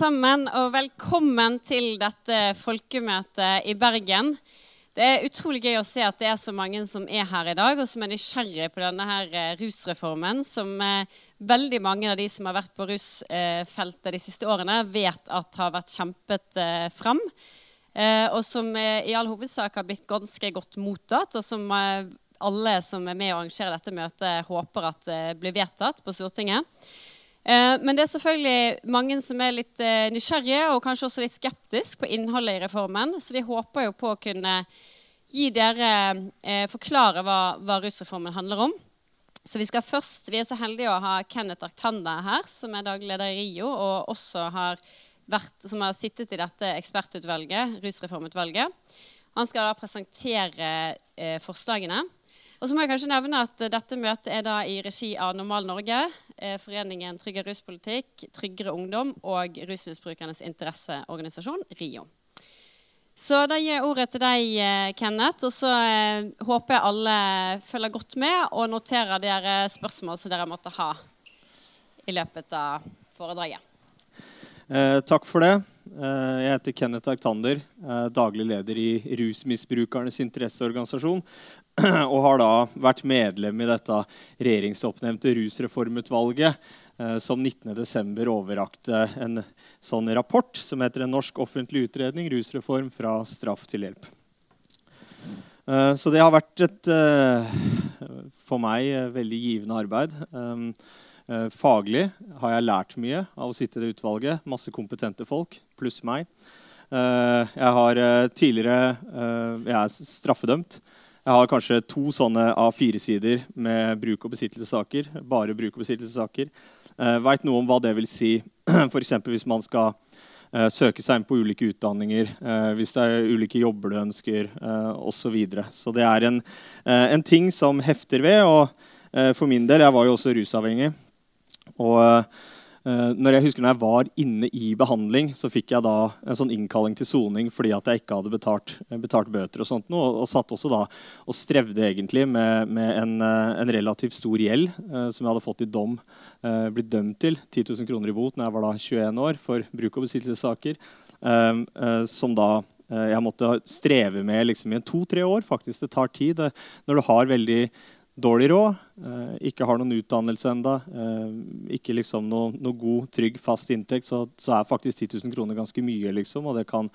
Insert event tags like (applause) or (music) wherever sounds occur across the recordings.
sammen, og velkommen til dette folkemøtet i Bergen. Det er utrolig gøy å se at det er så mange som er her i dag, og som er nysgjerrige på denne her eh, rusreformen, som eh, veldig mange av de som har vært på rusfeltet de siste årene, vet at har vært kjempet eh, fram. Og som i all hovedsak har blitt ganske godt mottatt, og som alle som er med og arrangerer dette møtet, håper at blir vedtatt på Stortinget. Eh, men det er selvfølgelig mange som er litt eh, nysgjerrige og kanskje også litt skeptiske på innholdet i reformen. Så vi håper jo på å kunne gi dere eh, forklare hva, hva rusreformen handler om. Så vi skal først, vi er så heldige å ha Kenneth Arctanda her, som er daglig leder i RIO, og også har vært, som har sittet i dette ekspertutvalget, rusreformutvalget. Han skal da presentere forslagene. Og så må jeg kanskje nevne at Dette møtet er da i regi av Normal Norge, eh, Foreningen Tryggere ruspolitikk, Tryggere ungdom og Rusmisbrukernes interesseorganisasjon, RIO. Så da gir jeg ordet til deg, eh, Kenneth. Og så eh, håper jeg alle følger godt med og noterer dere spørsmål som dere måtte ha i løpet av foredraget. Eh, takk for det. Eh, jeg heter Kenneth Aktander, daglig leder i Rusmisbrukernes interesseorganisasjon. (clears throat) Og har da vært medlem i dette regjeringsoppnevnte rusreformutvalget, eh, som 19.12. overrakte en sånn rapport som heter En norsk offentlig utredning rusreform fra straff til hjelp. Så det har vært et for meg veldig givende arbeid. Eh, faglig har jeg lært mye av å sitte i det utvalget. Masse kompetente folk, pluss meg. Eh, jeg har eh, tidligere Jeg er straffedømt. Jeg har kanskje to sånne A4-sider med bruk- og besittelsessaker. Bare bruk- og besittelsessaker. Veit noe om hva det vil si (clears throat) f.eks. hvis man skal søke seg inn på ulike utdanninger, hvis det er ulike jobber du ønsker, osv. Så, videre. så det er en, en ting som hefter ved. og for min del, Jeg var jo også rusavhengig. Og uh, når jeg husker når jeg var inne i behandling, så fikk jeg da en sånn innkalling til soning fordi at jeg ikke hadde betalt, betalt bøter. Og sånt noe, og, og, satt også da og strevde egentlig med, med en, uh, en, relativt stor gjeld uh, som jeg hadde fått i dom. blitt dømt til 10 000 kroner i bot når jeg var da 21 år for bruk- og besittelsessaker. som da jeg måtte streve med liksom, i to-tre år. faktisk Det tar tid. Når du har veldig dårlig råd, eh, ikke har noen utdannelse enda, eh, ikke liksom noe, noe, god, trygg, fast inntekt, så, så, er faktisk 10 000 kroner ganske mye. liksom, og det kan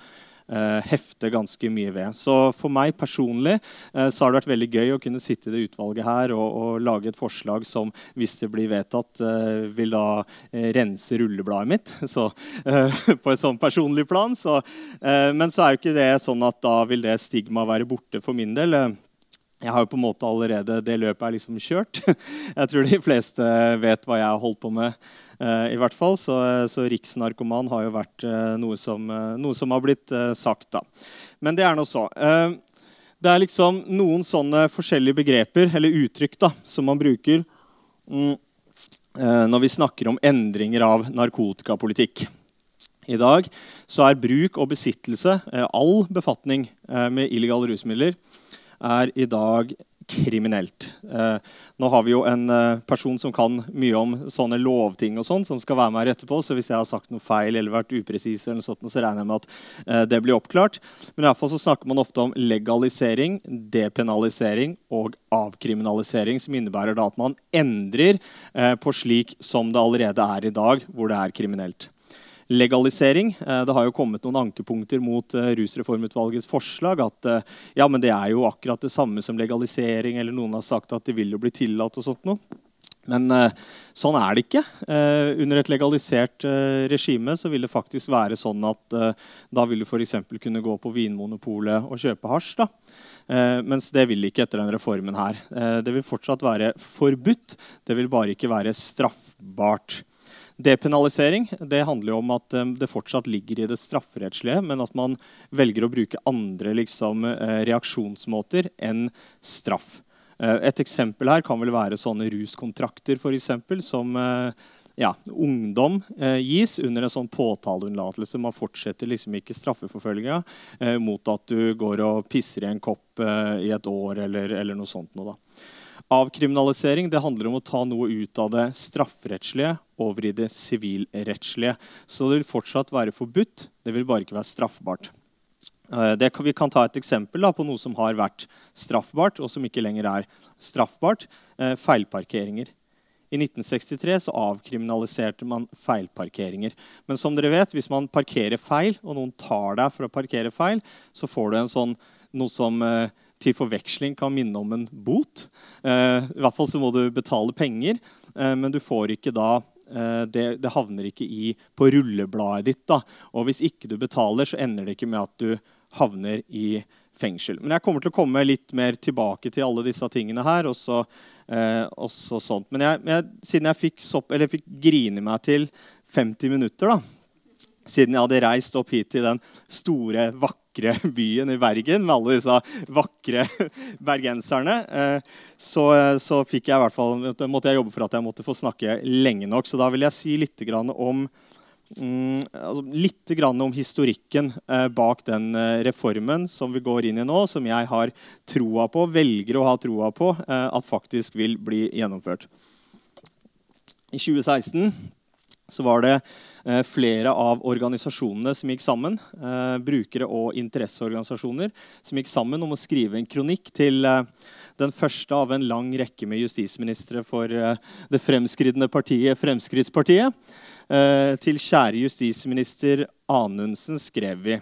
eh, hefte ganske mye ved. Så for meg personlig eh, så har det vært veldig gøy å kunne sitte i det utvalget her og, og lage et forslag som, hvis det blir vedtatt, eh, vil da eh, rense rullebladet mitt. (laughs) Så, på et sånn personlig plan. Så, men så er jo ikke det sånn at da vil det stigmaet være borte for min del jeg har jo på en måte allerede Det løpet er liksom kjørt. (laughs) Jeg tror de fleste vet hva jeg har holdt på med. Uh, i hvert fall, Så, så riksnarkoman har jo vært uh, noe, som, noe, som, har blitt sagt. da. Men det er nå så. det er liksom noen sånne forskjellige begreper eller uttrykk da, som man bruker mm, når vi snakker om endringer av narkotikapolitikk. I dag så er bruk og besittelse, all befatning med illegale rusmidler, er i dag kriminelt. Eh, nå har vi jo en eh, person som kan mye om sånne lovting, og sånn, som skal være med her etterpå. Så hvis jeg har sagt noe feil eller vært upresis, så regner jeg med at eh, det blir oppklart. Men i hvert fall så snakker man ofte om legalisering, depenalisering og avkriminalisering, som innebærer da at man endrer eh, på slik som det allerede er i dag, hvor det er kriminelt legalisering. Eh, det har jo kommet noen ankepunkter mot eh, Rusreformutvalgets forslag. At eh, ja, men det er jo akkurat det samme som legalisering, eller noen har sagt at det vil jo bli tillatt. og sånt noe. Men sånn er det ikke. under et legalisert regime så vil det faktisk være sånn at da vil du f.eks. kunne gå på Vinmonopolet og kjøpe hasj. da. mens det vil ikke etter denne reformen her. det vil fortsatt være forbudt. Det vil bare ikke være straffbart. Depenalisering det handler jo om at um, det fortsatt ligger i det strafferettslige, men at man velger å bruke andre liksom, uh, reaksjonsmåter enn straff. Uh, et eksempel her kan vel være sånne ruskontrakter for eksempel, som ja, ungdom eh, gis under en sånn påtaleunnlatelse. Man fortsetter liksom ikke straffeforfølginga eh, mot at du går og pisser i en kopp eh, i et år eller, eller noe sånt. Noe, Avkriminalisering det handler om å ta noe ut av det strafferettslige over i det sivilrettslige. Så det vil fortsatt være forbudt, det vil bare ikke være straffbart. Eh, det, vi kan ta et eksempel da, på noe som har vært straffbart, og som ikke lenger er straffbart. Eh, feilparkeringer. I 1963 så avkriminaliserte man feilparkeringer. Men som dere vet, hvis man parkerer feil, og noen tar deg for å parkere feil, så får du en sånn, noe som eh, til forveksling kan minne om en bot. Eh, I hvert fall så må du betale penger, eh, men du får ikke da eh, det, det, havner ikke i, på rullebladet ditt. da. Og hvis ikke du betaler, så ender det ikke med at du havner i fengsel. Men jeg kommer til å komme litt mer tilbake til alle disse tingene her. og så Eh, sånt. Men jeg, jeg, siden jeg fikk, sopp, fikk, grine meg til 50 minutter, da, siden jeg hadde reist opp hit til den store, vakre byen i Bergen med alle disse vakre bergenserne, eh, så, så, fikk jeg i hvert fall, måtte jeg jobbe for at jeg måtte få snakke lenge nok. Så da vil jeg si litt om Mm, altså litt om historikken eh, bak den eh, reformen som vi går inn i nå, som jeg har troa på, velger å ha troa på eh, at faktisk vil bli gjennomført. I 2016 så var det eh, flere av organisasjonene som gikk sammen, eh, brukere og interesseorganisasjoner, som gikk sammen om å skrive en kronikk til eh, den første av en lang rekke med justisministre for det fremskridende partiet Fremskrittspartiet. Eh, til kjære justisminister Anundsen skrev vi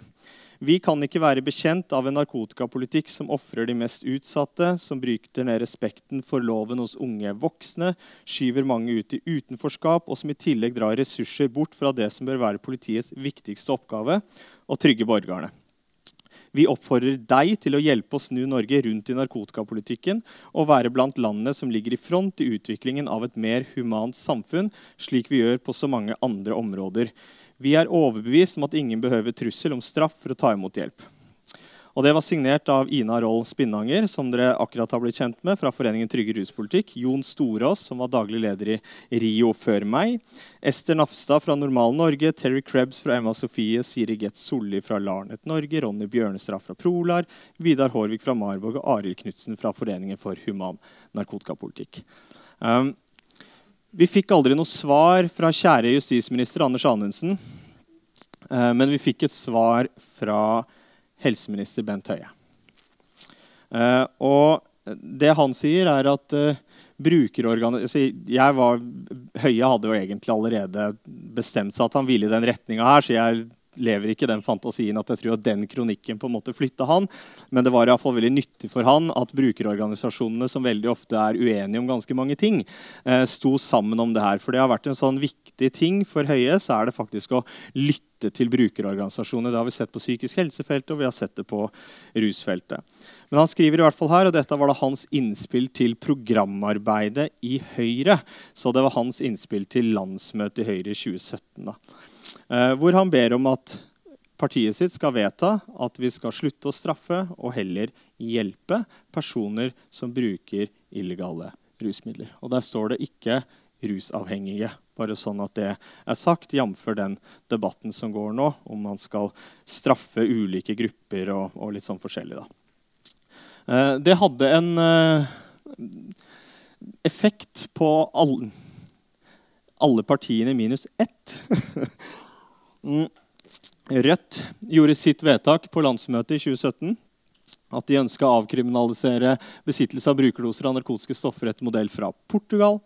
vi kan ikke være bekjent av en narkotikapolitikk som ofrer de mest utsatte, som bryter ned respekten for loven hos unge voksne, skyver mange ut i utenforskap, og som i tillegg drar ressurser bort fra det som bør være politiets viktigste oppgave å trygge borgerne. Vi oppfordrer deg til å hjelpe å snu Norge rundt i narkotikapolitikken og være blant landene som ligger i front i utviklingen av et mer humant samfunn, slik vi gjør på så mange andre områder. Vi er overbevist om at ingen behøver trussel om straff for å ta imot hjelp. Og Det var signert av Ina Roll Spinnanger, som dere akkurat har blitt kjent med fra Foreningen Trygge ruspolitikk. Jon Storås, som var daglig leder i Rio før meg. Ester Nafstad fra Normal Norge. Terry Krebs fra Emma Sofie. Siri Getz Solli fra Larnet Norge. Ronny Bjørnestad fra Prolar. Vidar Hårvik fra Marvåg og Arild Knutsen fra Foreningen for human narkotikapolitikk. Um, vi fikk aldri noe svar fra kjære justisminister Anders Anundsen. Uh, men vi fikk et svar fra helseminister Bent Høie. Uh, og det han sier, er at brukerorganisasjoner jeg var, Høie hadde jo egentlig allerede bestemt seg at han ville i den retninga her, så jeg lever ikke den fantasien at jeg tror at den kronikken på en måte flytta han. Men det var i hvert fall veldig nyttig for han at brukerorganisasjonene, som veldig ofte er uenige om ganske mange ting, eh, sto sammen om det her. For det har vært en sånn viktig ting for Høie, så er det faktisk å lytte til brukerorganisasjoner. Det har vi sett på psykisk helsefeltet og vi har sett det på rusfeltet. Men han skriver i hvert fall her, og dette var da hans innspill til programarbeidet i Høyre. Så det var hans innspill til landsmøtet i Høyre i 2017. Da. Eh, hvor han ber om at partiet sitt skal vedta at vi skal slutte å straffe og heller hjelpe personer som bruker illegale rusmidler. Og Der står det ikke rusavhengige. Bare sånn at det er sagt, jf. den debatten som går nå, om man skal straffe ulike grupper og, og litt sånn forskjellig. Da. Eh, det hadde en eh, effekt på alle, alle partiene minus ett. (laughs) Mm. Rødt gjorde sitt vedtak på landsmøtet i 2017 at de ønska å avkriminalisere besittelse av brukerdoser av narkotiske stoffer etter modell fra Portugal.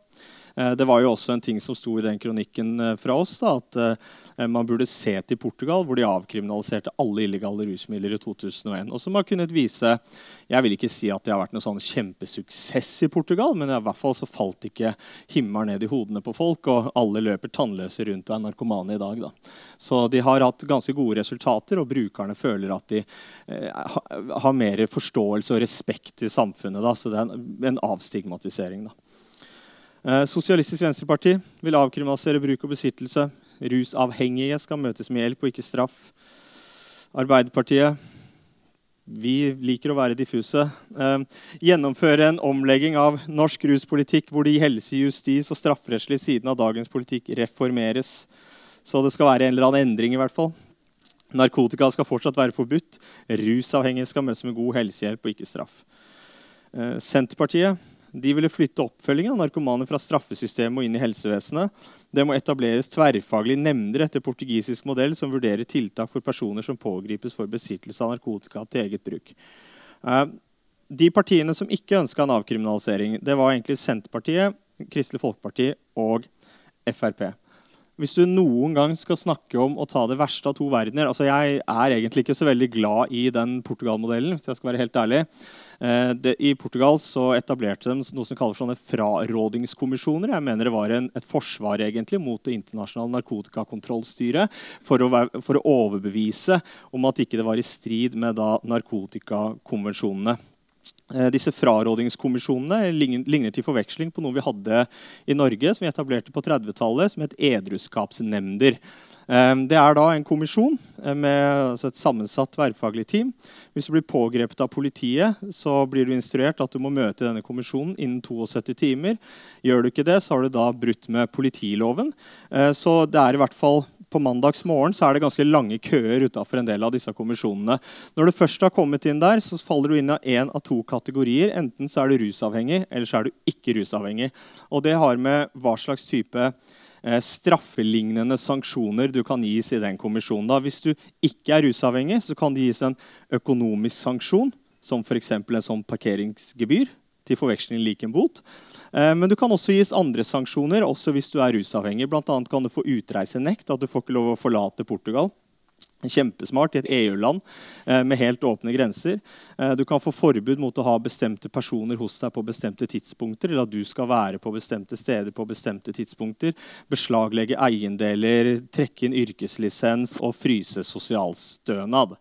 Eh, det var jo også en ting som sto i den kronikken eh, fra oss, da, at eh, man burde se til Portugal, hvor de avkriminaliserte alle illegale rusmidler i 2001. Og som har kunnet vise Jeg vil ikke si at det har vært noen sånn kjempesuksess i Portugal, men i hvert fall så falt ikke himmelen ned i hodene på folk, og alle løper tannløse rundt og er narkomane i dag. Da. Så de har hatt ganske gode resultater, og brukerne føler at de eh, har mer forståelse og respekt i samfunnet. Da. Så det er en, en avstigmatisering. da. Eh, Sosialistisk Venstreparti vil avkriminalisere bruk og besittelse. Rusavhengige skal møtes med hjelp og ikke straff. Arbeiderpartiet vi liker å være diffuse. Eh, gjennomføre en omlegging av norsk ruspolitikk hvor de helse-, justis- og strafferettslige sidene av dagens politikk reformeres. Så det skal være en eller annen endring. i hvert fall. Narkotika skal fortsatt være forbudt. Rusavhengige skal møtes med god helsehjelp og ikke straff. Eh, Senterpartiet De ville flytte oppfølgingen av narkomane fra straffesystemet og inn i helsevesenet. Det må etableres tverrfaglige nemnder etter portugisisk modell som vurderer tiltak for personer som pågripes for besittelse av narkotika til eget bruk. Eh, de partiene som ikke ønska en avkriminalisering, det var egentlig Senterpartiet, Kristelig Folkeparti og Frp hvis du noen gang skal snakke om å ta det verste av to verdener altså Jeg er egentlig ikke så veldig glad i den Portugal-modellen. hvis jeg skal være helt ærlig. Eh, det, I Portugal så etablerte de noe som kalles sånne frarådingskommisjoner. Jeg mener det var en, et forsvar egentlig mot det internasjonale narkotikakontrollstyret for å, for å overbevise om at ikke det var i strid med da, narkotikakonvensjonene. Eh, disse frarådingskommisjonene ligner til forveksling på noe vi hadde i Norge, som vi etablerte på 30-tallet, som het edruskapsnemnder. Eh, det er da en kommisjon eh, med altså et sammensatt tverrfaglig team. Hvis du blir pågrepet av politiet, så blir du instruert at du må møte denne kommisjonen innen 72 timer. Gjør du ikke det, så har du da brutt med politiloven. Så det er i hvert fall på mandags morgen så er det ganske lange køer utafor en del av disse kommisjonene. Når du først har kommet inn der, så faller du inn av én av to kategorier. Enten så er du rusavhengig, eller så er du ikke rusavhengig. Og det har med hva slags type eh, straffelignende sanksjoner du kan gis i den kommisjonen. Da. Hvis du ikke er rusavhengig, så kan det gis en økonomisk sanksjon, som f.eks. en sånn parkeringsgebyr til forveksling lik en bot. Eh, men du kan også gis andre sanksjoner også hvis du er rusavhengig. Annet kan du få utreisenekt, at du får ikke lov å forlate Portugal. Kjempesmart i et EU-land eh, med helt åpne grenser. Eh, du kan få forbud mot å ha bestemte personer hos deg på bestemte tidspunkter. eller at du skal være på bestemte steder på bestemte tidspunkter. Beslaglegge eiendeler, trekke inn yrkeslisens og fryse sosialstønad.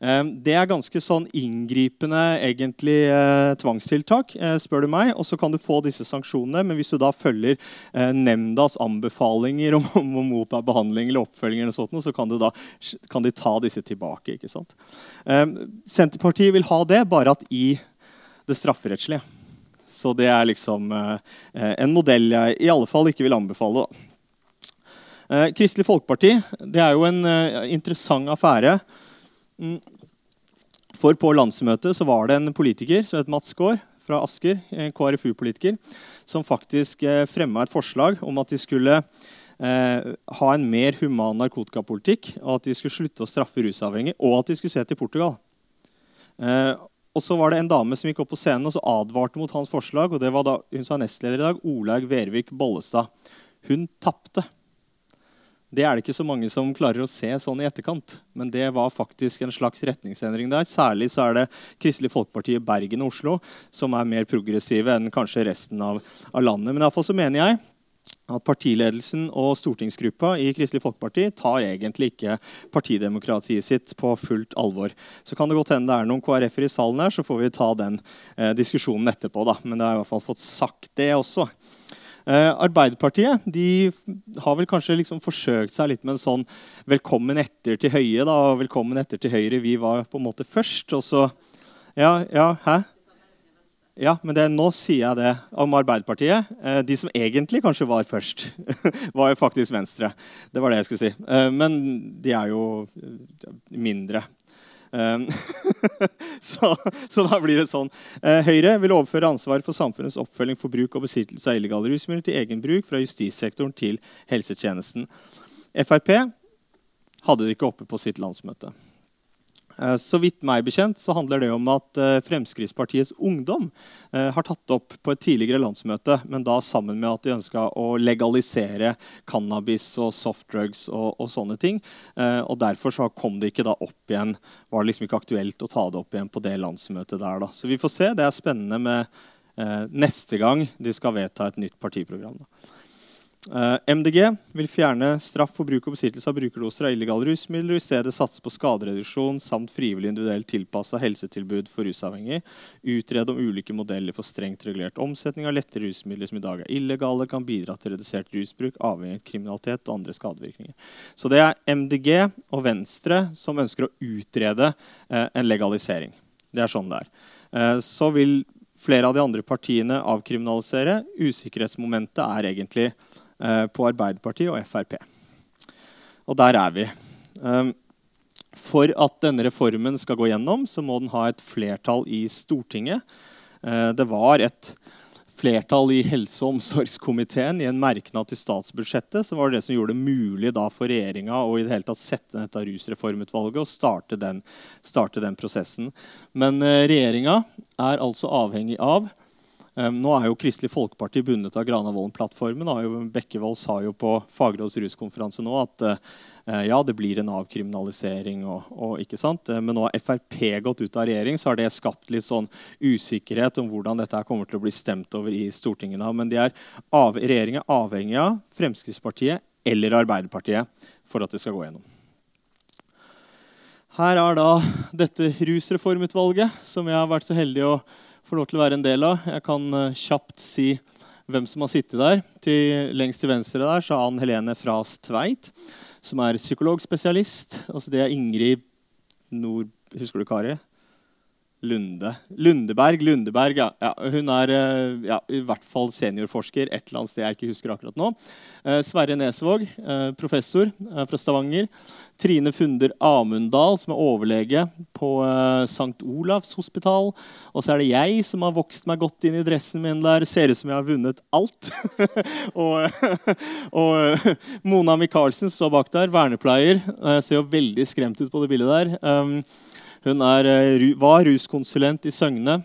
Ehm, det er ganske sånn inngripende egentlig eh, tvangstiltak, eh, spør du meg. Og så kan du få disse sanksjonene, men hvis du da følger eh, nemndas anbefalinger om, å motta behandling eller oppfølging, eller sånt, så kan, da, kan, de ta disse tilbake. ikke sant? Ehm, Senterpartiet vil ha det, bare at i det strafferettslige. Så det er liksom en modell jeg i alle fall ikke vil anbefale. Kristelig Folkeparti det er jo en interessant affære. For på landsmøtet så var det en politiker som het Mats Gaard fra Asker, KrFU-politiker, som faktisk eh, fremma et forslag om at de skulle eh, ha en mer human narkotikapolitikk, og at de skulle slutte å straffe rusavhengige, og at de skulle se til Portugal. Eh, og så var det en dame som gikk opp på scenen og så advarte mot hans forslag. og det var da, Hun sa nestleder i dag, Olaug Vervik Bollestad. Hun tapte. Det er det ikke så mange som klarer å se sånn i etterkant. Men det var faktisk en slags retningsendring der. Særlig så er det Kristelig Folkeparti i Bergen og Oslo som er mer progressive enn kanskje resten av, av landet. Men iallfall så mener jeg at partiledelsen og stortingsgruppa i Kristelig Folkeparti tar egentlig ikke partidemokratiet sitt på fullt alvor. Så kan det godt hende det er noen KrF-er i salen her, så får vi ta den eh, diskusjonen etterpå. da. Men det har i hvert fall fått sagt det også. Eh, Arbeiderpartiet de har vel kanskje liksom forsøkt seg litt med en sånn 'velkommen etter til Høie'. da, og 'Velkommen etter til Høyre'. Vi var på en måte først. og så, ja, ja, hæ? Ja, men det, nå sier jeg det om Arbeiderpartiet. Eh, de som egentlig kanskje var først, (laughs) var jo faktisk Venstre. Det var det jeg skulle si. Eh, men de er jo mindre. Ehm, (laughs) så, så, da blir det sånn. Eh, Høyre vil overføre ansvar for samfunnets oppfølging for bruk og besittelse av illegale rusmidler til egen bruk fra justissektoren til helsetjenesten. Frp hadde det ikke oppe på sitt landsmøte. Eh, så vidt meg bekjent så handler det om at eh, Fremskrittspartiets Ungdom eh, har tatt opp på et tidligere landsmøte, men da sammen med at de ønska å legalisere cannabis og softdrugs og, og sånne ting. Og Derfor så kom det ikke da opp igjen. Var det liksom ikke aktuelt å ta det opp igjen på det landsmøtet der. da. Så vi får se. Det er spennende med neste gang de skal vedta et nytt partiprogram. da. Eh, MDG vil fjerne straff for bruk og besittelse av brukerdoser av illegale rusmidler og i stedet satse på skadereduksjon samt frivillig individuelt tilpassa helsetilbud for rusavhengige. Utrede om ulike modeller for strengt regulert omsetning av lette rusmidler som i dag er illegale, kan bidra til redusert rusbruk, avhengighet, kriminalitet og andre skadevirkninger. Så det er MDG og Venstre som ønsker å utrede uh, en legalisering. Det er sånn det er. Uh, så vil flere av de andre partiene avkriminalisere. Usikkerhetsmomentet er egentlig Eh, på Arbeiderpartiet og Frp. Og der er vi. Ehm, for at denne reformen skal gå gjennom, så må den ha et flertall i Stortinget. Eh, det var et flertall i helse- og omsorgskomiteen i en merknad til statsbudsjettet, så var det som gjorde det mulig for regjeringa å i det hele tatt sette ned dette rusreformutvalget og starte den, starte den prosessen. Men eh, regjeringa er altså avhengig av Nå er jo Kristelig Folkeparti bundet av Granavolden-plattformen. Bekkevold sa jo på Fagråds ruskonferanse nå at Eh, ja, det blir en avkriminalisering, og, og, ikke sant? Eh, men nå har Frp gått ut av regjering, så har det skapt litt sånn usikkerhet om hvordan dette kommer til å bli stemt over i Stortinget. Men de er regjeringen er avhengig av Fremskrittspartiet eller Arbeiderpartiet for at det skal gå gjennom. Her er da dette rusreformutvalget, som jeg har vært så heldig å få lov til å være en del av. Jeg kan uh, kjapt si hvem som har sittet der. Til, lengst til venstre der så er Ann Helene Fras Tveit som er psykologspesialist. Altså det er Ingrid Nord... Husker du Kari? Lunde. Lundeberg. Lundeberg, ja. ja hun er eh, ja, i hvert fall seniorforsker et eller annet sted jeg ikke husker akkurat nå. Eh, Sverre Nesvåg, eh, professor eh, fra Stavanger. Trine Funder Amundal, som er overlege på eh, St. Olavs hospital. Og så er det jeg som har vokst meg godt inn i dressen min der. Ser ut som jeg har vunnet alt. (laughs) og, (laughs) og Mona Michaelsen står bak der, vernepleier. ser jo veldig skremt ut på det bildet der. Um, hun er, eh, var ruskonsulent i Søgne.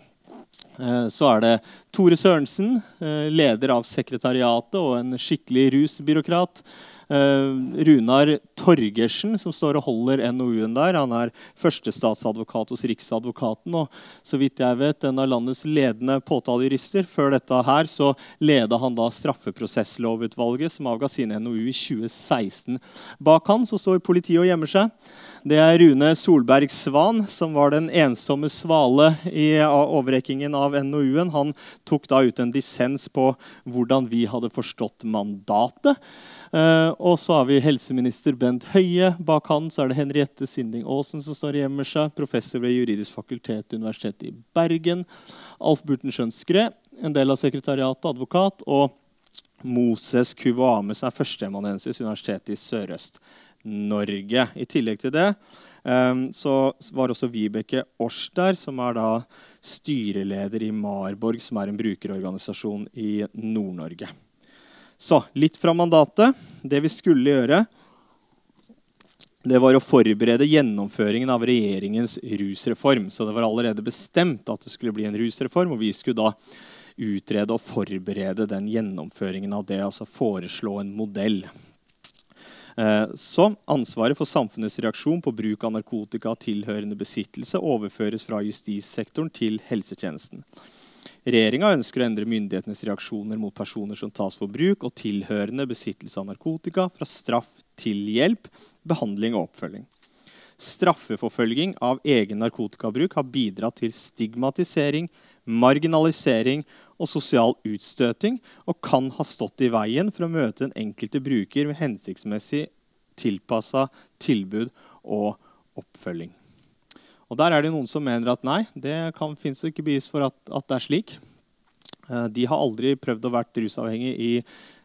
Eh, så er det Tore Sørensen, eh, leder av sekretariatet og en skikkelig rusbyråkrat. Runar Torgersen, som står og holder NOU-en der. Han er førstestatsadvokat hos Riksadvokaten og så vidt jeg vet, en av landets ledende påtalejurister. Før dette her så leda han da straffeprosesslovutvalget, som avga sin NOU i 2016. Bak han så står politiet og gjemmer seg. Det er Rune Solberg Svan, som var den ensomme svale i overrekkingen av NOU-en. Han tok da ut en dissens på hvordan vi hadde forstått mandatet. Uh, og så har vi helseminister Bent Høie. Bak han så er det Henriette Sinding Aasen som står og gjemmer seg. Professor ved Juridisk fakultet Universitetet i Bergen. Alf Burten Skjønskre, en del av sekretariatet, advokat. Og Moses Kuvames er førsteamanuensis Universitetet i Sørøst. Norge. I tillegg til det um, så var også Vibeke Års der, som er da styreleder i Marborg, som er en brukerorganisasjon i Nord-Norge. Så litt fra mandatet. Det vi skulle gjøre, det var å forberede gjennomføringen av regjeringens rusreform. Så det var allerede bestemt at det skulle bli en rusreform, og vi skulle da utrede og forberede den gjennomføringen av det. Altså foreslå en modell. Eh, så ansvaret for samfunnets reaksjon på bruk av narkotika og tilhørende besittelse overføres fra justissektoren til helsetjenesten. Regjeringa ønsker å endre myndighetenes reaksjoner mot personer som tas for bruk og tilhørende besittelse av narkotika, fra straff til hjelp, behandling og oppfølging. Straffeforfølging av egen narkotikabruk har bidratt til stigmatisering, marginalisering og sosial utstøting og kan ha stått i veien for å møte den enkelte bruker med hensiktsmessig tilpassa tilbud og oppfølging. Og Der er det noen som mener at nei, det fins ikke bevis for at, at, det er slik. Eh, de har aldri prøvd å være rusavhengig i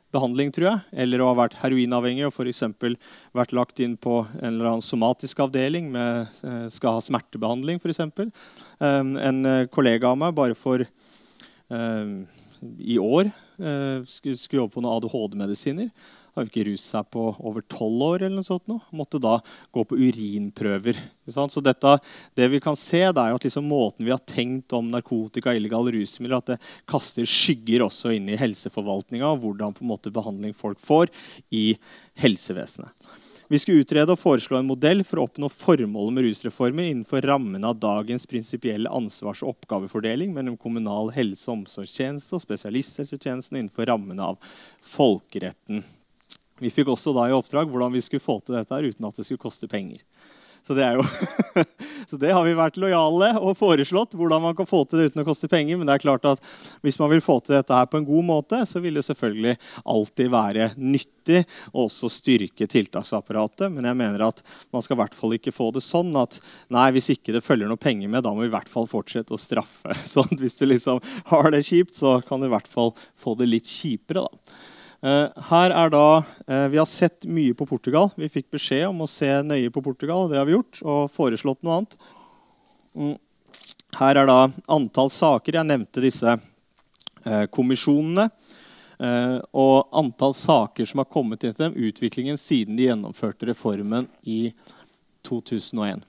behandling, tror jeg, eller å ha vært heroinavhengig og f.eks. vært lagt inn på en eller annen somatisk avdeling med eh, skal ha smertebehandling, f.eks. Eh, en kollega av meg bare for i år eh, skulle jobbe på noen ADHD-medisiner. Har ikke ruset seg på over tolv år. eller noe sånt nå. Måtte da gå på urinprøver. Så dette, det vi kan se, det er jo at liksom måten vi har tenkt om narkotika og illegale rusmidler, at det kaster skygger også inn i helseforvaltninga og hvordan på en måte behandling folk får i helsevesenet. Vi skulle utrede og foreslå en modell for å oppnå formålet med rusreformen innenfor rammene av dagens prinsipielle ansvars- og oppgavefordeling mellom kommunal helse- og omsorgstjeneste og spesialisthelsetjenesten innenfor rammene av folkeretten. Vi fikk også da i oppdrag hvordan vi skulle få til dette uten at det skulle koste penger. Så det, jo, (laughs) så det, har vi vært lojale og foreslått hvordan man kan få til det uten å koste penger. Men det er klart at hvis man vil få til dette her på en god måte, så vil det selvfølgelig alltid være nyttig å også styrke tiltaksapparatet. Men jeg mener at man skal i hvert fall ikke få det sånn at nei, hvis ikke det følger noe penger med, da må vi i hvert fall fortsette å straffe. (laughs) Så hvis du liksom har det kjipt, så kan du i hvert fall få det litt kjipere. da. Uh, her er da, uh, Vi har sett mye på Portugal. Vi fikk beskjed om å se nøye på Portugal. det har vi gjort, og foreslått noe annet. Mm. Her er da antall saker. Jeg nevnte disse eh, kommisjonene eh, og antall saker som har kommet til dem, utviklingen siden de gjennomførte reformen i 2001.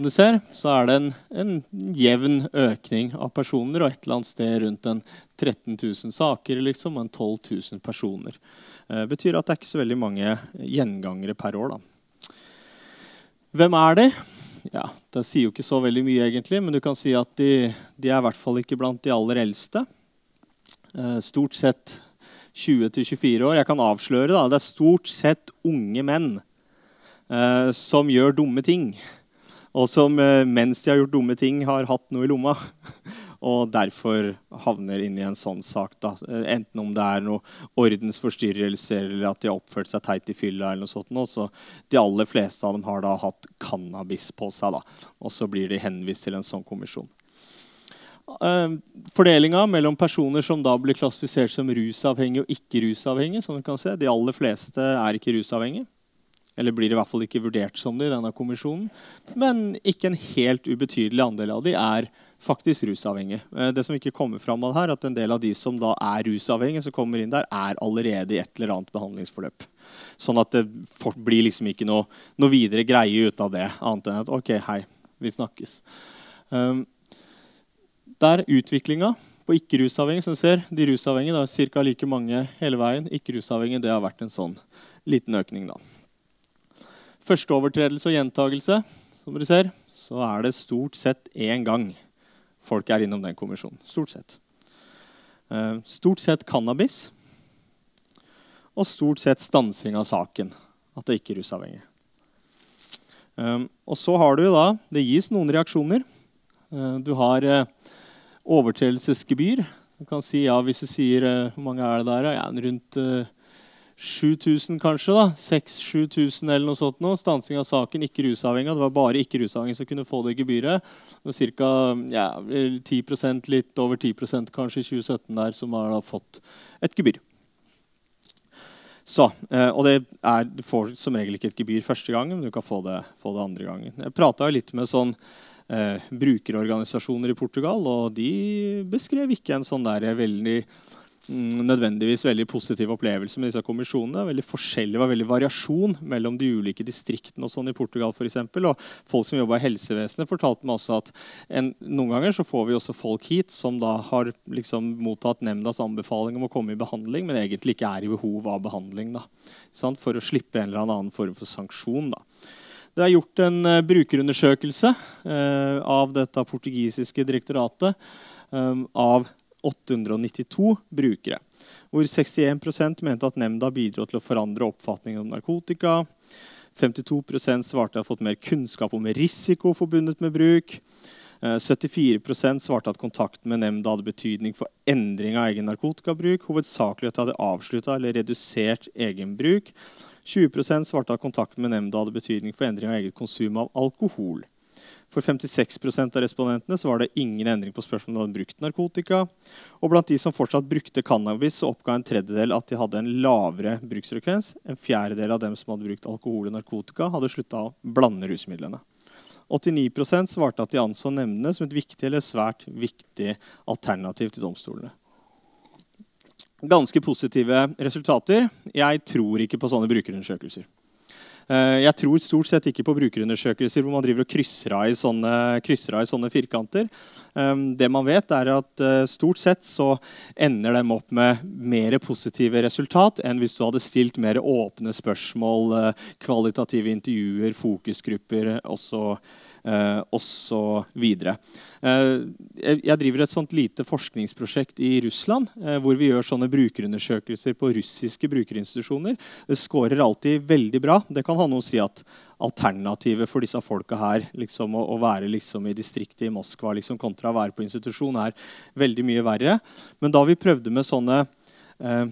Som du ser, så er det en, en, jevn økning av personer og et eller annet sted rundt en 13 000 saker liksom, og en 12 000 personer. Det betyr at det er ikke så veldig mange gjengangere per år. Da. Hvem er de? ja, Det sier jo ikke så veldig mye, egentlig, men du kan si at de, de er i hvert fall ikke blant de aller eldste. Eh, stort sett 20-24 år. Jeg kan avsløre da, det er stort sett unge menn eh, som gjør dumme ting. Og som eh, mens de har gjort dumme ting, har hatt noe i lomma. (laughs) og derfor havner inn i en sånn sak. Da. Enten om det er noe ordensforstyrrelser eller at de har oppført seg teit i fylla. eller noe sånt. Så de aller fleste av dem har da hatt cannabis på seg. Da. Og så blir de henvist til en sånn kommisjon. Uh, Fordelinga mellom personer som da blir klassifisert som rusavhengige og ikke rusavhengige. som du kan se. De aller fleste er ikke rusavhengige. Eller blir i hvert fall ikke vurdert som det i denne kommisjonen. Men ikke en helt ubetydelig andel av de er faktisk rusavhengige. Eh, det som ikke kommer fram av her, at en del av de som da er rusavhengige, som kommer inn der, er allerede i et eller annet behandlingsforløp. Sånn at det blir liksom ikke noe, noe videre greie ut av det, annet enn at OK, hei, vi snakkes. Um, der utviklinga på ikke-rusavhengige, som ser, de rusavhengige da, er ca. like mange hele veien. Ikke-rusavhengige det har vært en sånn liten økning. da. Første overtredelse og gjentagelse, som dere ser, så er det stort sett én gang folk er innom den kommisjonen. Stort sett. Eh, stort sett cannabis. Og stort sett stansing av saken. At det ikke er rusavhengig. Eh, og så har du da Det gis noen reaksjoner. Eh, du har overtredelsesgebyr. Du kan si ja, Hvis du sier hvor mange er det der, ja, rundt 7000 kanskje. da, 6000-7000 eller noe sånt. nå, Stansing av saken, ikke rusavhengig. Det var bare ikke rusavhengig som kunne få det gebyret. Det ca. Ja, 10% litt over 10 kanskje i 2017 der, som har da fått et gebyr. Så, eh, og det er, Du får som regel ikke et gebyr første gangen, men du kan få det, få det andre gangen. Jeg prata litt med sånn eh, brukerorganisasjoner i Portugal, og de beskrev ikke en sånn der veldig nødvendigvis veldig positiv opplevelse med disse kommisjonene. Veldig forskjellig, Det var veldig variasjon mellom de ulike distriktene og sånn i Portugal. For eksempel. og Folk som jobba i helsevesenet, fortalte meg også at en, noen ganger så får vi også folk hit som da har liksom mottatt nemndas anbefaling om å komme i behandling, men egentlig ikke er i behov av behandling. Da, for å slippe en eller annen form for sanksjon. da. Det er gjort en uh, brukerundersøkelse uh, av dette portugisiske direktoratet um, av 892 brukere, hvor 61% mente at nemnda bidro til å forandre oppfatningen om narkotika. 52% svarte at de har fått mer kunnskap om risiko forbundet med bruk. 74 eh, svarte at kontakten med nemnda hadde betydning for endring av egen narkotikabruk, hovedsakelig at de hadde avslutta eller redusert egen bruk. 20% svarte at kontakten med nemnda hadde betydning for endring av eget konsum av alkohol. For 56% av respondentene så var det ingen endring på spørsmålet om de hadde brukt narkotika. Og blant de som fortsatt brukte cannabis, så oppga en tredjedel at de hadde en lavere bruksfrekvens. En fjerdedel av dem som hadde brukt alkohol og narkotika, hadde slutta å blande rusmidlene. 89% svarte at de anså nemndene som et viktig eller svært viktig alternativ til domstolene. Ganske positive resultater. Jeg tror ikke på sånne brukerundersøkelser. Eh, jeg tror stort sett ikke på brukerundersøkelser hvor man driver og krysser av i sånne, av i sånne firkanter. Eh, det man vet, er at eh, stort sett så ender de opp med mer positive resultat enn hvis du hadde stilt mer åpne spørsmål, kvalitative intervjuer, fokusgrupper osv. Eh, osv. Eh, jeg driver et sånt lite forskningsprosjekt i Russland eh, hvor vi gjør sånne brukerundersøkelser på russiske brukerinstitusjoner. Det scorer alltid veldig bra. Det kan ha noe å si at alternativet for disse folka her liksom, å, å, være liksom, i distriktet i Moskva liksom, kontra å være på institusjon er veldig mye verre. Men da vi prøvde med sånne eh,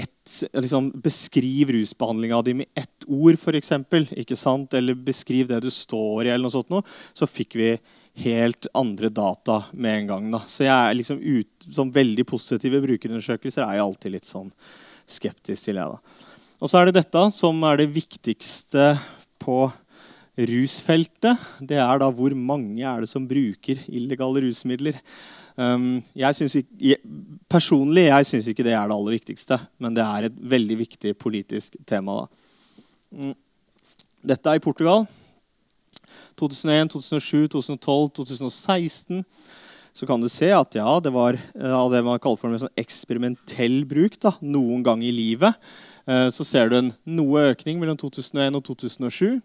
ett, liksom, Beskriv rusbehandlinga di med ett ord, f.eks. Eller beskriv det du står i, eller noe sånt noe, så fikk vi helt andre data med en gang. Da. Så jeg er liksom ut, sånn veldig positive brukerundersøkelser er jeg alltid litt sånn skeptisk til. Jeg, da. Og så er det dette som er det viktigste på rusfeltet, det er da hvor mange er det som bruker illegale rusmidler. Um, jeg ikke, personlig jeg syns ikke det er det aller viktigste, men det er et veldig viktig politisk tema. Da. Dette er i Portugal. 2001, 2007, 2012, 2016 så kan du se at ja, det var av det man kaller for en sånn eksperimentell bruk da, noen gang i livet. Eh, så ser du en noe økning mellom 2001 og 2007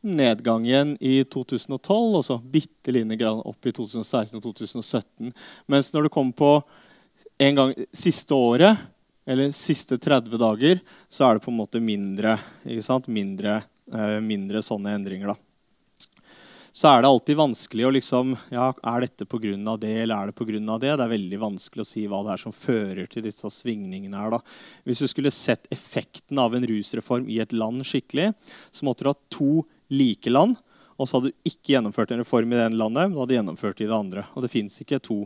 nedgang igjen i 2012, og så bitte lite grann opp i 2016 og 2017. Mens når det kommer på en gang siste året, eller siste 30 dager, så er det på en måte mindre, mindre, eh, mindre sånne endringer. da så er det alltid vanskelig å liksom ja, Er dette pga. det, eller er det pga. det? Det er veldig vanskelig å si hva det er som fører til disse svingningene. her. da. Hvis du skulle sett effekten av en rusreform i et land skikkelig, så måtte du ha to like land. Og så hadde du ikke gjennomført en reform i det ene landet, men du hadde gjennomført i det andre. Og det fins ikke to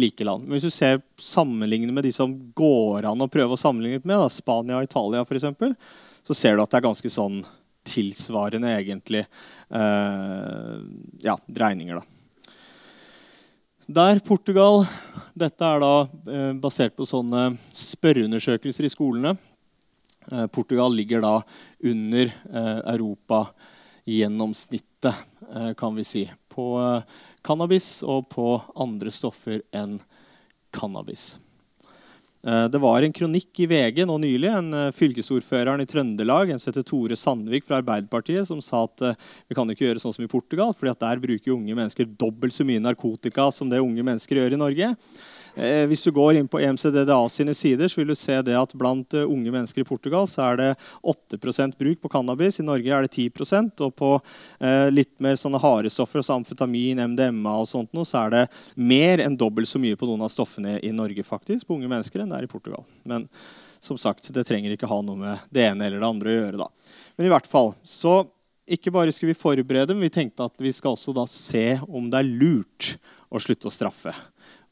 like land. Men hvis du ser sammenligner med de som går an å prøve å sammenligne med, da, Spania og Italia f.eks., så ser du at det er ganske sånn tilsvarende egentlig eh, ja, dreininger. da. Der Portugal Dette er da eh, basert på sånne spørreundersøkelser i skolene. Eh, Portugal ligger da under eh, Europa gjennomsnittet, eh, kan vi si, på eh, cannabis og på andre stoffer enn cannabis. Eh, det var en kronikk i VG nå nylig. en Fylkesordføreren i Trøndelag en som heter Tore Sandvik fra Arbeiderpartiet, som sa at vi kan ikke gjøre sånn som i Portugal, for der bruker unge mennesker dobbelt så mye narkotika som det unge mennesker gjør i Norge. Eh, hvis du går inn på EMCDDA sine sider, så vil du se det at blant uh, unge mennesker i Portugal så er det 8% bruk på cannabis. I Norge er det 10% Og på uh, litt mer sånne harde stoffer, altså amfetamin, MDMA og sånt så er det mer enn dobbelt så mye på noen av stoffene i Norge faktisk, på unge mennesker enn det er i Portugal. Men som sagt, det trenger ikke ha noe med det ene eller det andre å gjøre. da. Men i hvert fall, så ikke bare skulle vi forberede, men vi tenkte at vi skal også da se om det er lurt å slutte å straffe.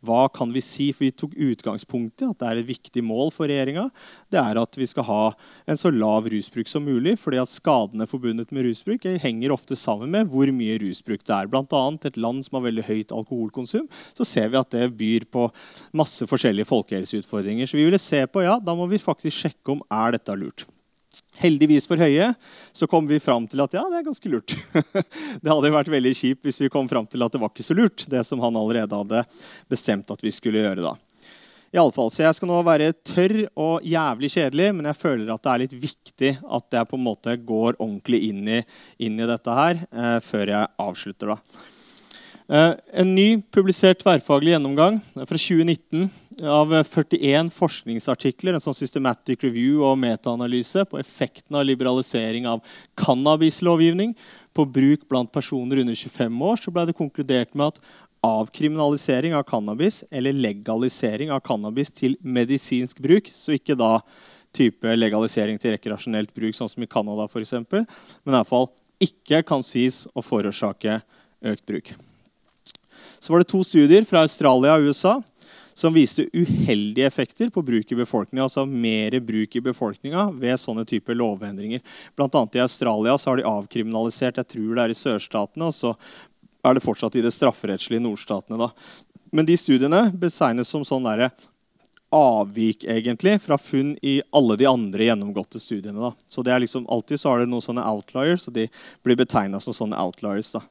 Hva kan vi si? For vi tok utgangspunkt i at det er et viktig mål for regjeringa. Det er at vi skal ha en så lav rusbruk som mulig. fordi at skadene forbundet med rusbruk henger ofte sammen med hvor mye rusbruk det er. Blant annet et land som har veldig høyt alkoholkonsum, så ser vi at det byr på masse forskjellige folkehelseutfordringer. Så vi ville se på, ja, da må vi faktisk sjekke om er dette lurt. Heldigvis for høye, så kom vi fram til at ja, det er ganske lurt. (laughs) det hadde vært veldig kjipt hvis vi kom fram til at det var ikke så lurt, det som han allerede hadde bestemt at vi skulle gjøre. da. I alle fall, så Jeg skal nå være tørr og jævlig kjedelig, men jeg føler at det er litt viktig at jeg på en måte går ordentlig inn i, inn i dette her eh, før jeg avslutter. da. Eh, en ny publisert tverrfaglig gjennomgang fra 2019 av 41 forskningsartikler, en sånn systematic review og metaanalyse på effekten av liberalisering av cannabislovgivning på bruk blant personer under 25 år, så ble det konkludert med at avkriminalisering av cannabis eller legalisering av cannabis til medisinsk bruk, så ikke da type legalisering til rekreasjonelt bruk, sånn som i Canada f.eks., men i hvert fall ikke kan sies å forårsake økt bruk så var det to studier fra Australia og USA som viste uheldige effekter på bruk i befolkninga. Altså mer bruk i befolkninga ved sånne typer lovendringer. Blant annet I Australia har de avkriminalisert jeg tror det er i sørstatene, og så er det fortsatt i det strafferettslige nordstatene. da. Men de studiene betegnes som sånn derre avvik egentlig fra funn i alle de andre gjennomgåtte studiene. Da. Så det er liksom, Alltid så har det noen sånne outliers, og de blir betegna som sånne outliers. da.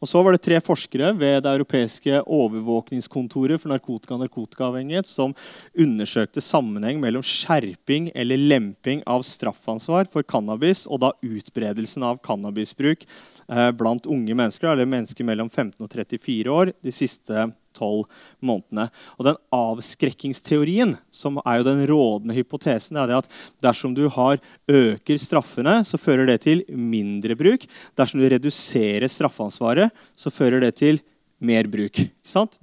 Og så var det tre forskere ved det europeiske overvåkningskontoret for narkotika og narkotikaavhengighet som undersøkte sammenheng mellom skjerping eller lemping av straffansvar for cannabis og da utbredelsen av cannabisbruk blant unge mennesker, eller mennesker mellom 15 og 34 år, de siste tolv månedene. Og den Avskrekkingsteorien, som er jo den rådende hypotesen, er at dersom du har øker straffene, så fører det til mindre bruk. Dersom du reduserer straffansvaret, så fører det til mer bruk.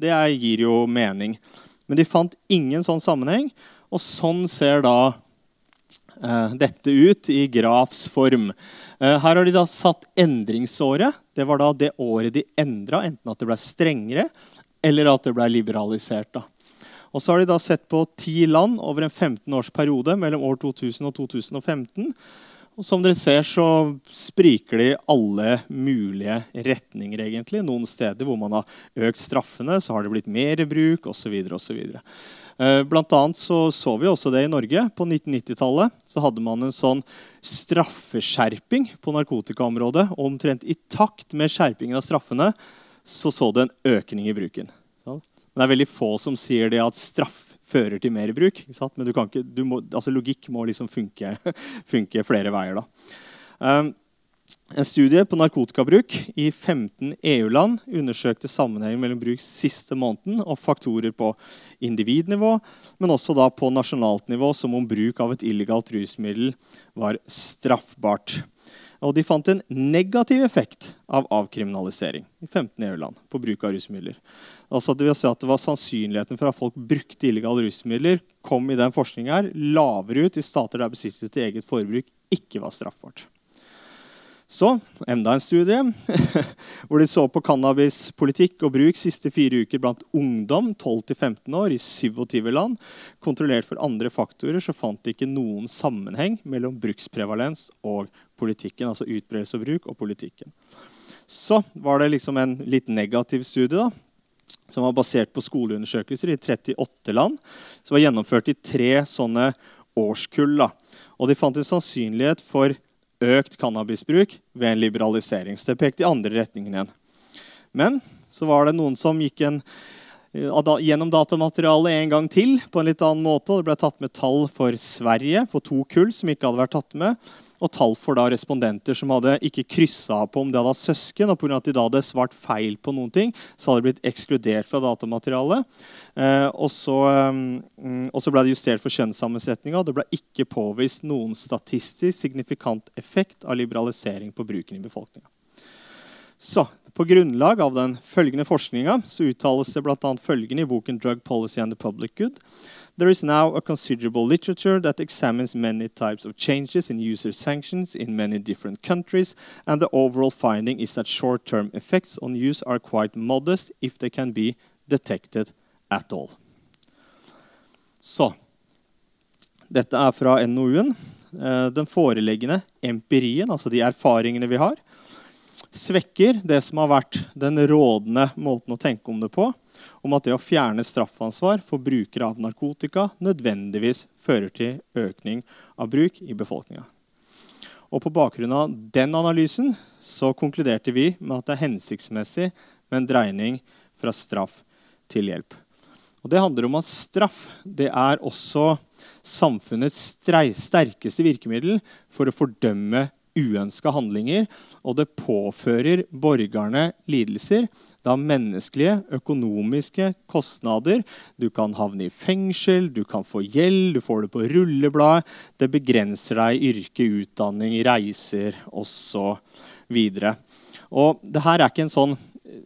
Det gir jo mening. Men de fant ingen sånn sammenheng. Og sånn ser da eh, dette ut i grafs form. Eh, her har de da satt endringsåret. Det var da det året de endra, enten at det ble strengere eller at det ble liberalisert. Da. Og så har de da sett på ti land over en 15-årsperiode mellom år 2000 og 2015. Og som dere ser, så spriker det i alle mulige retninger. egentlig. Noen steder hvor man har økt straffene, så har det blitt mer bruk osv. Eh, blant annet så, så vi også det i Norge. På 1990-tallet så hadde man en sånn straffeskjerping på narkotikaområdet. Og omtrent i takt med skjerpingen av straffene så så det en økning i bruken. Men det er veldig få som sier det at straff fører til mer bruk. Men ikke, må, altså logikk må liksom funke, (laughs) funke flere veier. Um, en studie på narkotikabruk i 15 EU-land undersøkte sammenhengen mellom bruk siste måneden og faktorer på individnivå, men også på nasjonalt nivå, som om bruk av et illegalt rusmiddel var straffbart. Og de fant en negativ effekt av avkriminalisering i 15 EU-land på bruk av rusmidler. Altså det, vil si at det var Sannsynligheten for at folk brukte illegale rusmidler, kom i den her lavere ut i stater der besittelse til eget forbruk ikke var straffbart. Så enda en studie (laughs) hvor de så på cannabispolitikk og bruk siste fire uker blant ungdom 12-15 år i 27 land. Kontrollert for andre faktorer så fant de ikke noen sammenheng mellom bruksprevalens og politikken. Altså utbredelse og bruk og politikken. Så var det liksom en litt negativ studie da, som var basert på skoleundersøkelser i 38 land. Som var gjennomført i tre sånne årskull. Da. Og de fant en sannsynlighet for økt cannabisbruk ved en liberalisering. Så det pekte i andre retningen igjen. Men så var det noen som gikk en, eh, gjennom datamaterialet en gang til på en litt annen måte. og Det ble tatt med tall for Sverige på to kull som ikke hadde vært tatt med og tall for da respondenter som hadde ikke kryssa på om de hadde hatt søsken. og pga. at de da hadde svart feil på noen ting, så hadde de blitt ekskludert fra datamaterialet. Eh, og, så, um, og, så, ble det justert for kjønnssammensetninga. Det ble ikke påvist noen statistisk signifikant effekt av liberalisering på bruken i befolkninga. På grunnlag av den følgende forskninga uttales det bl.a. følgende i boken 'Drug Policy and the Public Good'. There is now a considerable literature that examines many types of changes in user sanctions in many different countries, and the overall finding is that short term effects on use are quite modest if they can be detected at all. Så Dette er fra NOU-en. Eh, den foreliggende empirien, altså de erfaringene vi har, svekker det som har vært den rådende måten å tenke om det på, om at det å fjerne straffansvar for brukere av narkotika nødvendigvis fører til økning av bruk i befolkninga. På bakgrunn av den analysen så konkluderte vi med at det er hensiktsmessig med en dreining fra straff til hjelp. Og Det handler om at straff det er også samfunnets sterkeste virkemiddel for å fordømme uønska handlinger, og det påfører borgerne lidelser. Da menneskelige, økonomiske kostnader. Du kan havne i fengsel, du kan få gjeld, du får det på rullebladet. Det begrenser deg i yrke, utdanning, reiser osv. Og det her er ikke en sånn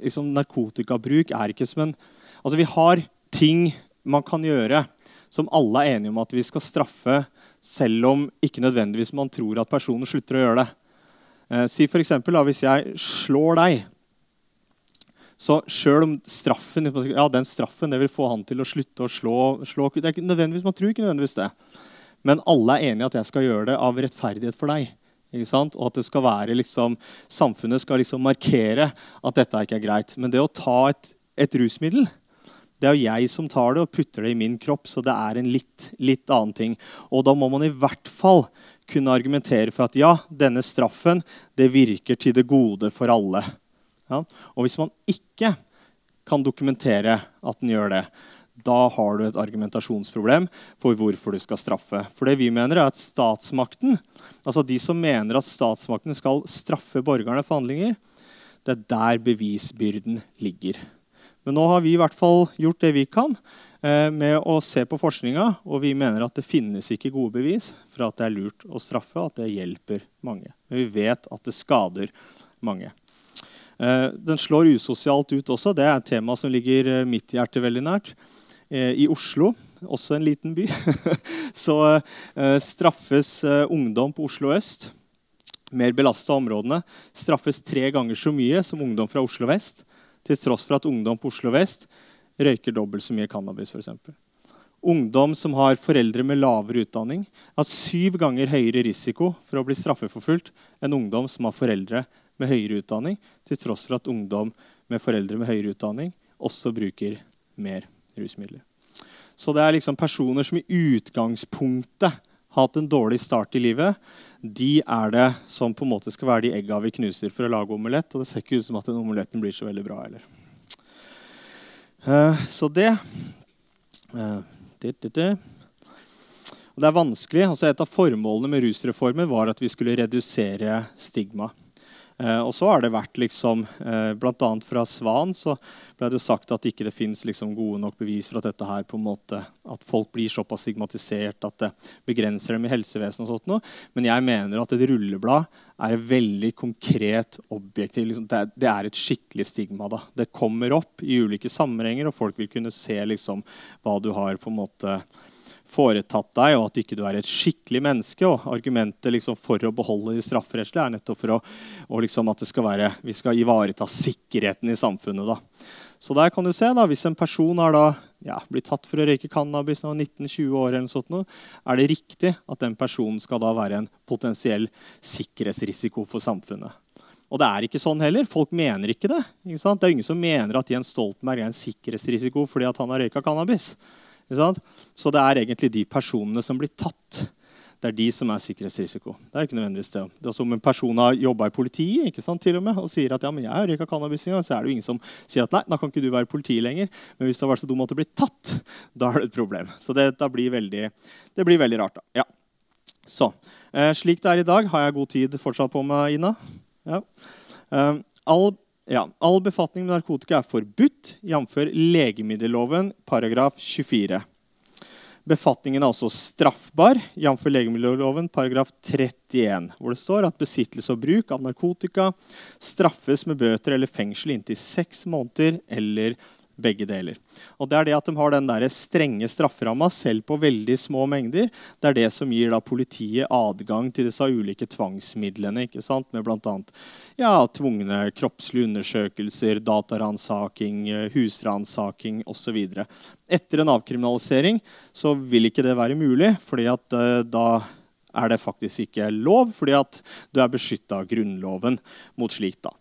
liksom, Narkotikabruk er ikke som en Altså, vi har ting man kan gjøre som alle er enige om at vi skal straffe selv om ikke nødvendigvis man tror at personen slutter å gjøre det. Eh, si da, Hvis jeg slår deg, så sjøl om straffen ja, den straffen det vil få han til å slutte å slå, slå det er ikke nødvendigvis, Man tror ikke nødvendigvis det. Men alle er enige at jeg skal gjøre det av rettferdighet for deg. Og at det skal være liksom, samfunnet skal liksom markere at dette ikke er greit. Men det å ta et, et rusmiddel det er jo jeg som tar det og putter det i min kropp, så det er en litt, litt, annen ting. Og da må man i hvert fall kunne argumentere for at ja, denne straffen det virker til det gode for alle. Ja? Og hvis man ikke kan dokumentere at den gjør det, da har du et argumentasjonsproblem for hvorfor du skal straffe. For det vi mener er at statsmakten, altså De som mener at statsmakten skal straffe borgerne for handlinger, det er der bevisbyrden ligger. Men nå har vi i hvert fall gjort det vi kan eh, med å se på forskninga, og vi mener at det finnes ikke gode bevis for at det er lurt å straffe, at det hjelper mange. Men vi vet at det skader mange. Eh, den slår usosialt ut også. Det er et tema som ligger eh, mitt hjerte veldig nært. I Oslo, også en liten by, (laughs) så straffes ungdom på Oslo øst mer belasta områdene straffes tre ganger så mye som ungdom fra Oslo vest til tross for at ungdom på Oslo vest røyker dobbelt så mye cannabis. For eksempel. ungdom som har foreldre med lavere utdanning, har syv ganger høyere risiko for å bli straffeforfulgt enn ungdom som har foreldre med høyere utdanning, til tross for at ungdom med foreldre med høyere utdanning også bruker mer rusmidler. Så det er liksom personer som i utgangspunktet hatt en dårlig start i livet, de er det som på en måte skal være de egga vi knuser for å lage omelett. Og det ser ikke ut som at den omeletten blir så veldig bra heller. Uh, så det uh, det, det, det. Og det er vanskelig. Altså et av formålene med rusreformen var at vi skulle redusere stigma. Eh, og så har det vært liksom, eh, Bl.a. fra Svan så ble det sagt at ikke det fins liksom, gode nok bevis for at dette her på en måte, at folk blir såpass stigmatisert at det begrenser dem i helsevesenet. og sånt. Men jeg mener at et rulleblad er et veldig konkret, objektiv liksom, det, det, er, et skikkelig stigma. da. Det kommer opp i ulike sammenhenger, og folk vil kunne se liksom, hva du har på en måte foretatt deg, og at ikke du er et skikkelig menneske. og Argumentet liksom for å beholde de strafferettslige er nettopp for å, liksom at skal være, vi skal ivareta sikkerheten i samfunnet. da. Så der kan du se, da, Hvis en person har da, ja, blitt tatt for å røyke cannabis når 19-20 år, eller sånt, er det riktig at den personen skal da være en potensiell sikkerhetsrisiko for samfunnet. Og det er ikke sånn heller. Folk mener ikke det. Ikke det er ingen som mener at Jens Stoltenberg er en sikkerhetsrisiko fordi han har røyka cannabis. Så det er egentlig de personene som blir tatt. Det er de som er sikkerhetsrisiko. Det er ikke nødvendigvis det. det er som en person har jobba i politiet ikke sant, til og, med, og sier at ja, men jeg har røyka cannabis en så er det jo ingen som sier at nei, da kan ikke du være politi lenger. Men hvis du har vært så dum at du blir tatt, (laughs) da er det et problem. Så det, blir, veldig, det blir veldig rart. da. Ja. Så, eh, Slik det er i dag, har jeg god tid fortsatt på meg, Ina. Ja. Eh, all ja, All befatning med narkotika er forbudt, jf. legemiddelloven paragraf 24. Befatningen er også straffbar, jf. legemiddelloven paragraf 31, hvor det står at besittelse og bruk av narkotika straffes med bøter eller fengsel inntil seks måneder eller begge deler. Og det er det at De har den der strenge strafferamma selv på veldig små mengder. Det er det som gir da politiet adgang til disse ulike tvangsmidlene. ikke sant? Med bl.a. Ja, tvungne kroppslige undersøkelser, dataransaking, husransaking osv. Etter en avkriminalisering så vil ikke det være mulig, fordi at uh, da er det faktisk ikke lov, fordi at du er beskytta av Grunnloven mot slikt. da.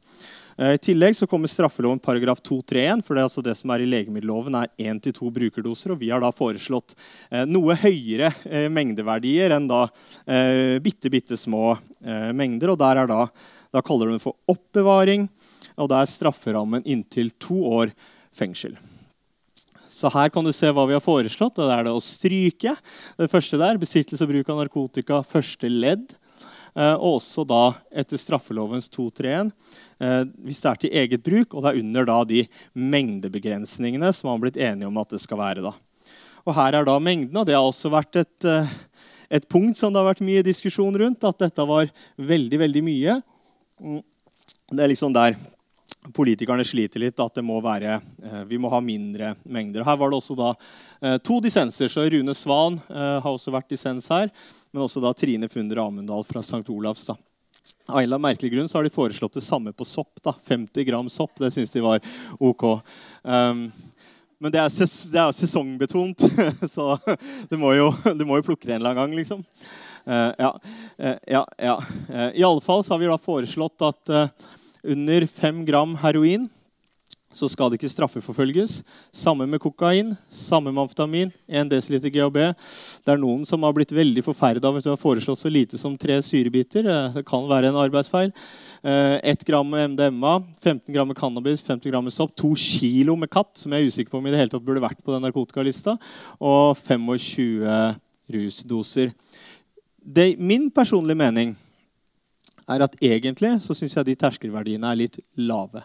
Eh, I tillegg så kommer straffeloven paragraf 231. for Det, altså det som er i legemiddelloven er 1-2 brukerdoser. og Vi har da foreslått eh, noe høyere eh, mengdeverdier enn da bitte, bitte små mengder. og der er da, da kaller du det for oppbevaring, og da er strafferammen inntil to år fengsel. Så her kan du se hva vi har foreslått. og Det er det å stryke det første der, besittelse og bruk av narkotika, første ledd. Og også da etter straffelovens 231 eh, hvis det er til eget bruk, og det er under da de mengdebegrensningene som man har blitt enige om at det skal være. da. Og Her er da mengden, og det har også vært et, eh, et punkt som det har vært mye diskusjon rundt, at dette var veldig, veldig mye. Mm. Det er liksom der politikerne sliter litt, at må være, vi må ha mindre mengder. Her var det også da to dissenser. så Rune Svan har også vært dissens her men også da Trine Funder Amundal fra St. Olavs. da. Av en eller annen merkelig grunn så har de foreslått det samme på sopp. da. 50 gram sopp. Det syns de var OK. Um, men det er, ses, det er sesongbetont, (laughs) så du må, jo, du må jo plukke det en eller annen gang. liksom. Uh, ja, uh, ja, ja. Uh, I alle fall så har vi da foreslått at under 5 gram heroin så skal det ikke straffeforfølges. Samme med kokain, samme med amfetamin, 1 dl GHB. Det er noen som har blitt veldig forferda hvis du har foreslått så lite som tre syrebiter. Eh, det kan være en arbeidsfeil. 1 eh, gram MDMA, 15 gram cannabis, 50 gram sopp, 2 kilo med katt, som jeg er usikker på om i det hele tatt burde vært på den narkotikalista, og 25 rusdoser. Det, min personlige mening er at egentlig så syns jeg de terskelverdiene er litt lave.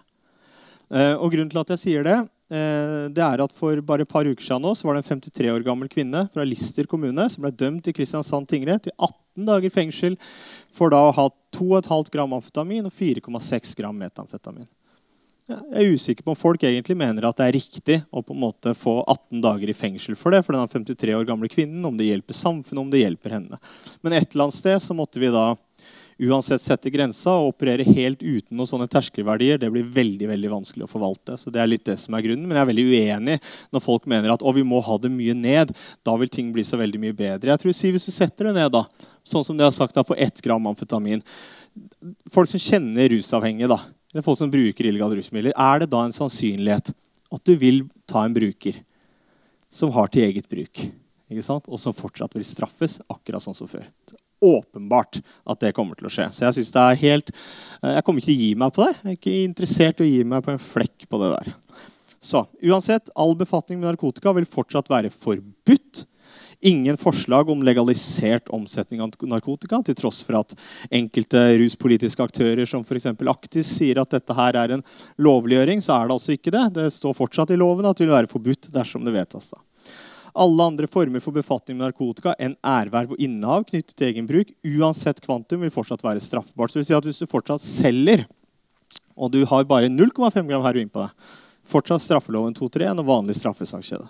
Eh, og grunnen til at jeg sier det, eh, det er at For bare et par uker siden nå, så var det en 53 år gammel kvinne fra Lister kommune som ble dømt i Kristiansand tingrett til 18 dager fengsel for da å ha 2,5 gram amfetamin og 4,6 gram metamfetamin. Jeg er usikker på om folk egentlig mener at det er riktig å på en måte få 18 dager i fengsel for det. for den 53 år gamle kvinnen, Om det hjelper samfunnet, om det hjelper henne. Men et eller annet sted så måtte vi da uansett sette grensa og operere helt uten noen sånne terskelverdier, det blir veldig veldig vanskelig å forvalte. Så det er litt det som er grunnen. Men jeg er veldig uenig når folk mener at vi må ha det mye ned. Da vil ting bli så veldig mye bedre. Jeg tror si Hvis du setter det ned, da, sånn som det har sagt da, på ett gram amfetamin Folk som kjenner rusavhengige, da, eller folk som bruker illegale rusmidler, er det da en sannsynlighet at du vil ta en bruker som har til eget bruk, og som fortsatt vil straffes, akkurat sånn som før? Åpenbart at det kommer til å skje. Så jeg synes det er helt, eh, jeg kommer ikke til å gi meg på det. Jeg er ikke interessert i å gi meg på en flekk på det der. Så uansett, all befatning med narkotika vil fortsatt være forbudt. Ingen forslag om legalisert omsetning av narkotika, til tross for at enkelte ruspolitiske aktører som f.eks. Aktis sier at dette her er en lovliggjøring, så er det altså ikke det. Det står fortsatt i loven at det vil være forbudt dersom det vedtas. da. Alle andre former for befatning med narkotika enn ærverv og innehav knyttet til egen bruk, uansett kvantum, vil fortsatt være straffbart. Så vil si at Hvis du fortsatt selger, og du har bare 0,5 gram heroin på deg, fortsatt straffeloven 2-3 enn vanlig straffesakskjede.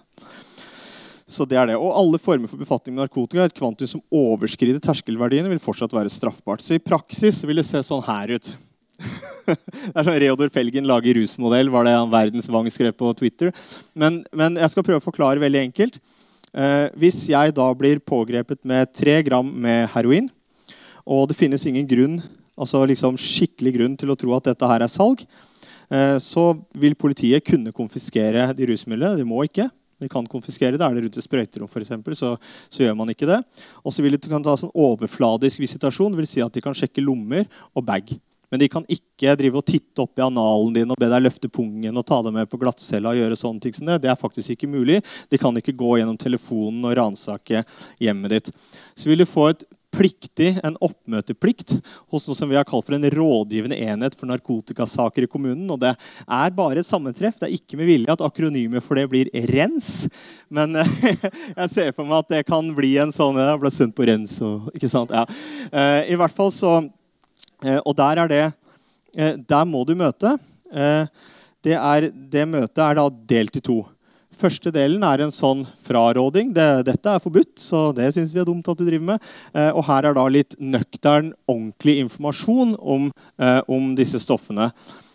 Så det er det. Og alle former for befatning med narkotika et kvantum som overskrider terskelverdiene, vil fortsatt være straffbart. Så i praksis vil det se sånn her ut det er sånn Reodor Felgen lager rusmodell, var det han Verdensvang skrev på Twitter. Men, men, jeg skal prøve å forklare veldig enkelt. Eh, hvis jeg da blir pågrepet med tre gram med heroin, og det finnes ingen grunn, altså liksom skikkelig grunn til å tro at dette her er salg, eh, så vil politiet kunne konfiskere de rusmidlene. De må ikke. De kan konfiskere det. Er det rundt et sprøyterom, eksempel, så, så gjør man ikke det. Og så vil de kan ta sånn overfladisk visitasjon, vil si at de kan sjekke lommer og bag. Men de kan ikke drive og titte opp i analen din og be deg løfte pungen og ta deg med på glattcella. og gjøre sånne ting som det. Det er faktisk ikke mulig. De kan ikke gå gjennom telefonen og ransake hjemmet ditt. Så vil du få et pliktig, en oppmøteplikt hos noe som vi har kalt for en rådgivende enhet for narkotikasaker i kommunen. Og det er bare et sammentreff. Det er ikke med vilje at akronymet for det blir RENS. Men (laughs) jeg ser for meg at det kan bli en sånn Jeg ble sunt på RENS. Og, ikke sant? Ja. Eh, I hvert fall så Eh, og der er det eh, Der må du møte. Eh, det, er, det møtet er da delt i to. Første delen er en sånn fraråding. Det, dette er forbudt, så det syns vi er dumt at du driver med. og her er da litt nøktern, ordentlig informasjon om, om disse stoffene.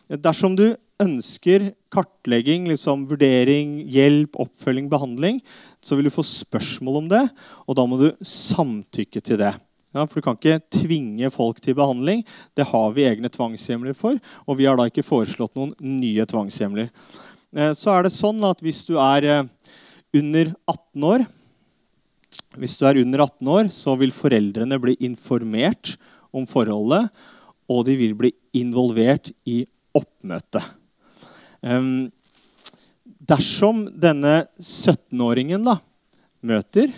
Dersom du ønsker kartlegging, liksom, vurdering, hjelp, oppfølging, behandling, så vil du få spørsmål om det, og da må du samtykke til det. Ja, for Du kan ikke tvinge folk til behandling. Det har vi egne tvangshjemler for. Og vi har da ikke foreslått noen nye tvangshjemler. Eh, så er det sånn at hvis du er eh, under 18 år, hvis du er under 18 år, så vil foreldrene bli informert om forholdet, og de vil bli involvert i oppmøtet. Dersom denne 17-åringen møter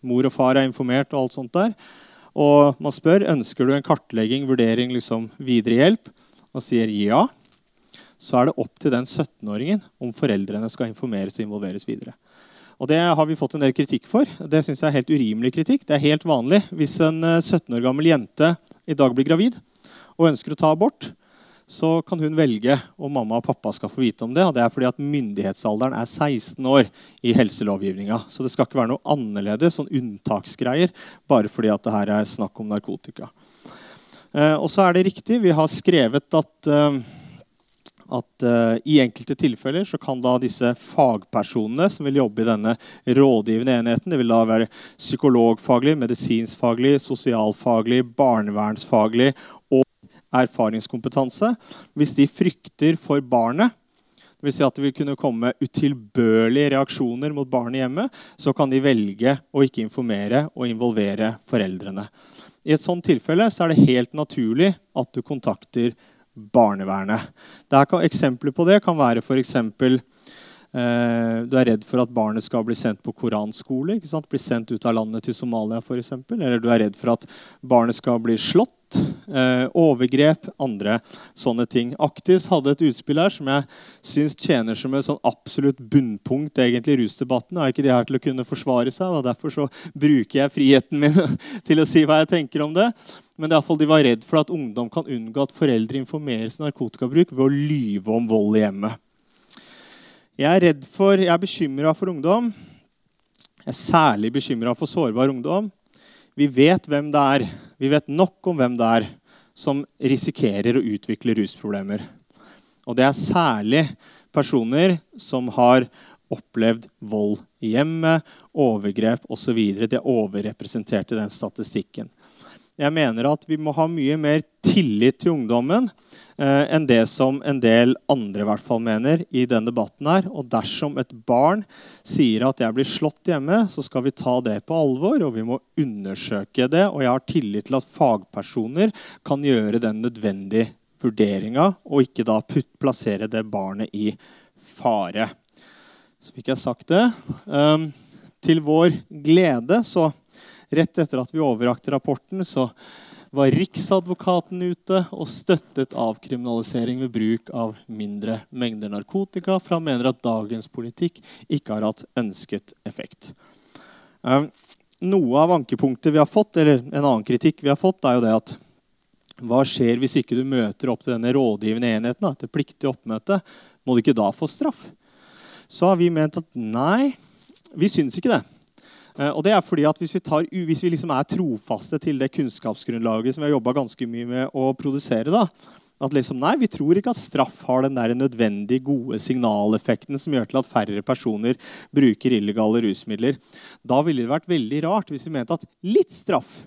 Mor og far er informert, og alt sånt der, og man spør ønsker du en kartlegging, vurdering, liksom videre hjelp, og sier ja, så er det opp til den 17-åringen om foreldrene skal informeres og involveres videre. Og Det har vi fått en del kritikk for. Det synes jeg er helt urimelig kritikk. Det er helt vanlig. Hvis en 17 eh, år gammel jente i dag blir gravid og ønsker å ta abort, så kan hun velge om mamma og pappa skal få vite om det. og Det er fordi at myndighetsalderen er 16 år i helselovgivninga. Så det skal ikke være noe annerledes, sånn unntaksgreier, bare fordi at det her er snakk om narkotika. Eh, og så er det riktig, vi har skrevet at, eh, at eh, i enkelte tilfeller så kan da disse fagpersonene som vil jobbe i denne rådgivende enheten, det vil da være psykologfaglig, medisinskfaglig, sosialfaglig, barnevernsfaglig erfaringskompetanse. Hvis de frykter for barnet, dvs. Si at det vil kunne komme utilbørlige reaksjoner mot barnet hjemme, så kan de velge å ikke informere og involvere foreldrene. I et sånt tilfelle så er det helt naturlig at du kontakter barnevernet. Eksempler på det kan være f.eks. Eh, du er redd for at barnet skal bli sendt på koranskole. Bli sendt ut av landet til Somalia f.eks. Eller du er redd for at barnet skal bli slått eh, overgrep, andre sånne ting. Aktis hadde et utspill her som jeg syns tjener som et sånn absolutt bunnpunkt egentlig i rusdebatten. Er ikke de her til å kunne forsvare seg, og Derfor så bruker jeg friheten min (laughs) til å si hva jeg tenker om det. Men det er fall de var redd for at ungdom kan unngå at foreldre informeres narkotikabruk ved å lyve om vold i hjemmet. Jeg er redd for, jeg er bekymra for ungdom. Jeg er særlig bekymra for sårbar ungdom. Vi vet hvem det er. Vi vet nok om hvem det er som risikerer å utvikle rusproblemer. Og det er særlig personer som har opplevd vold i hjemmet, overgrep osv. De er overrepresentert i den statistikken. Jeg mener at vi må ha mye mer tillit til ungdommen enn det som en del andre i hvert fall mener i denne debatten. her. Og dersom et barn sier at 'jeg blir slått hjemme', så skal vi ta det på alvor, og vi må undersøke det. Og jeg har tillit til at fagpersoner kan gjøre den nødvendige vurderinga, og ikke da plassere det barnet i fare. Så fikk jeg sagt det. Um, til vår glede så Rett etter at vi overrakte rapporten, så var Riksadvokaten ute og støttet avkriminalisering ved bruk av mindre mengder narkotika, for han mener at dagens politikk ikke har hatt ønsket effekt. Um, noe av ankepunktet vi har fått, eller en annen kritikk vi har fått, er jo det at hva skjer hvis ikke du møter opp til denne rådgivende enheten, til pliktig oppmøte? Må du ikke da få straff? Så har vi ment at nei, vi syns ikke det. Eh, og det er fordi at Hvis vi, tar, hvis vi liksom er trofaste til det kunnskapsgrunnlaget som vi har jobba ganske mye med å produsere, da, at liksom, nei, Vi tror ikke at straff har den der nødvendige gode signaleffekten som gjør til at færre personer bruker illegale rusmidler. Da ville det vært veldig rart hvis vi mente at litt straff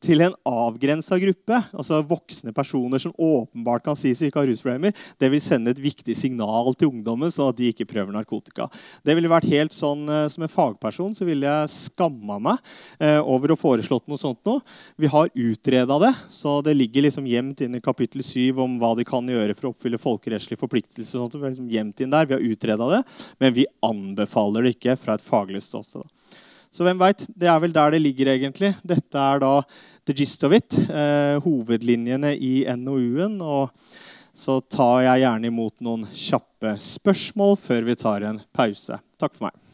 til en avgrensa gruppe, altså voksne personer som åpenbart kan sies ikke har rusproblemer, det vil sende et viktig signal til ungdommen, sånn at de ikke prøver narkotika. Det ville vært helt sånn, eh, Som en fagperson så ville jeg skamma meg eh, over å foreslått noe sånt nå. Vi har utreda det, så det ligger liksom gjemt inn i kapittel 7 om hva de kan gjøre for å oppfylle folkerettslige forpliktelser. Sånt. Liksom gjemt inn der, vi har utreda det, men vi anbefaler det ikke fra et faglig ståsted. Så hvem veit? Det er vel der det ligger, egentlig. Dette er da the gist of it. Eh, hovedlinjene i NOU-en. Og så tar jeg gjerne imot noen kjappe spørsmål før vi tar en pause. Takk for meg.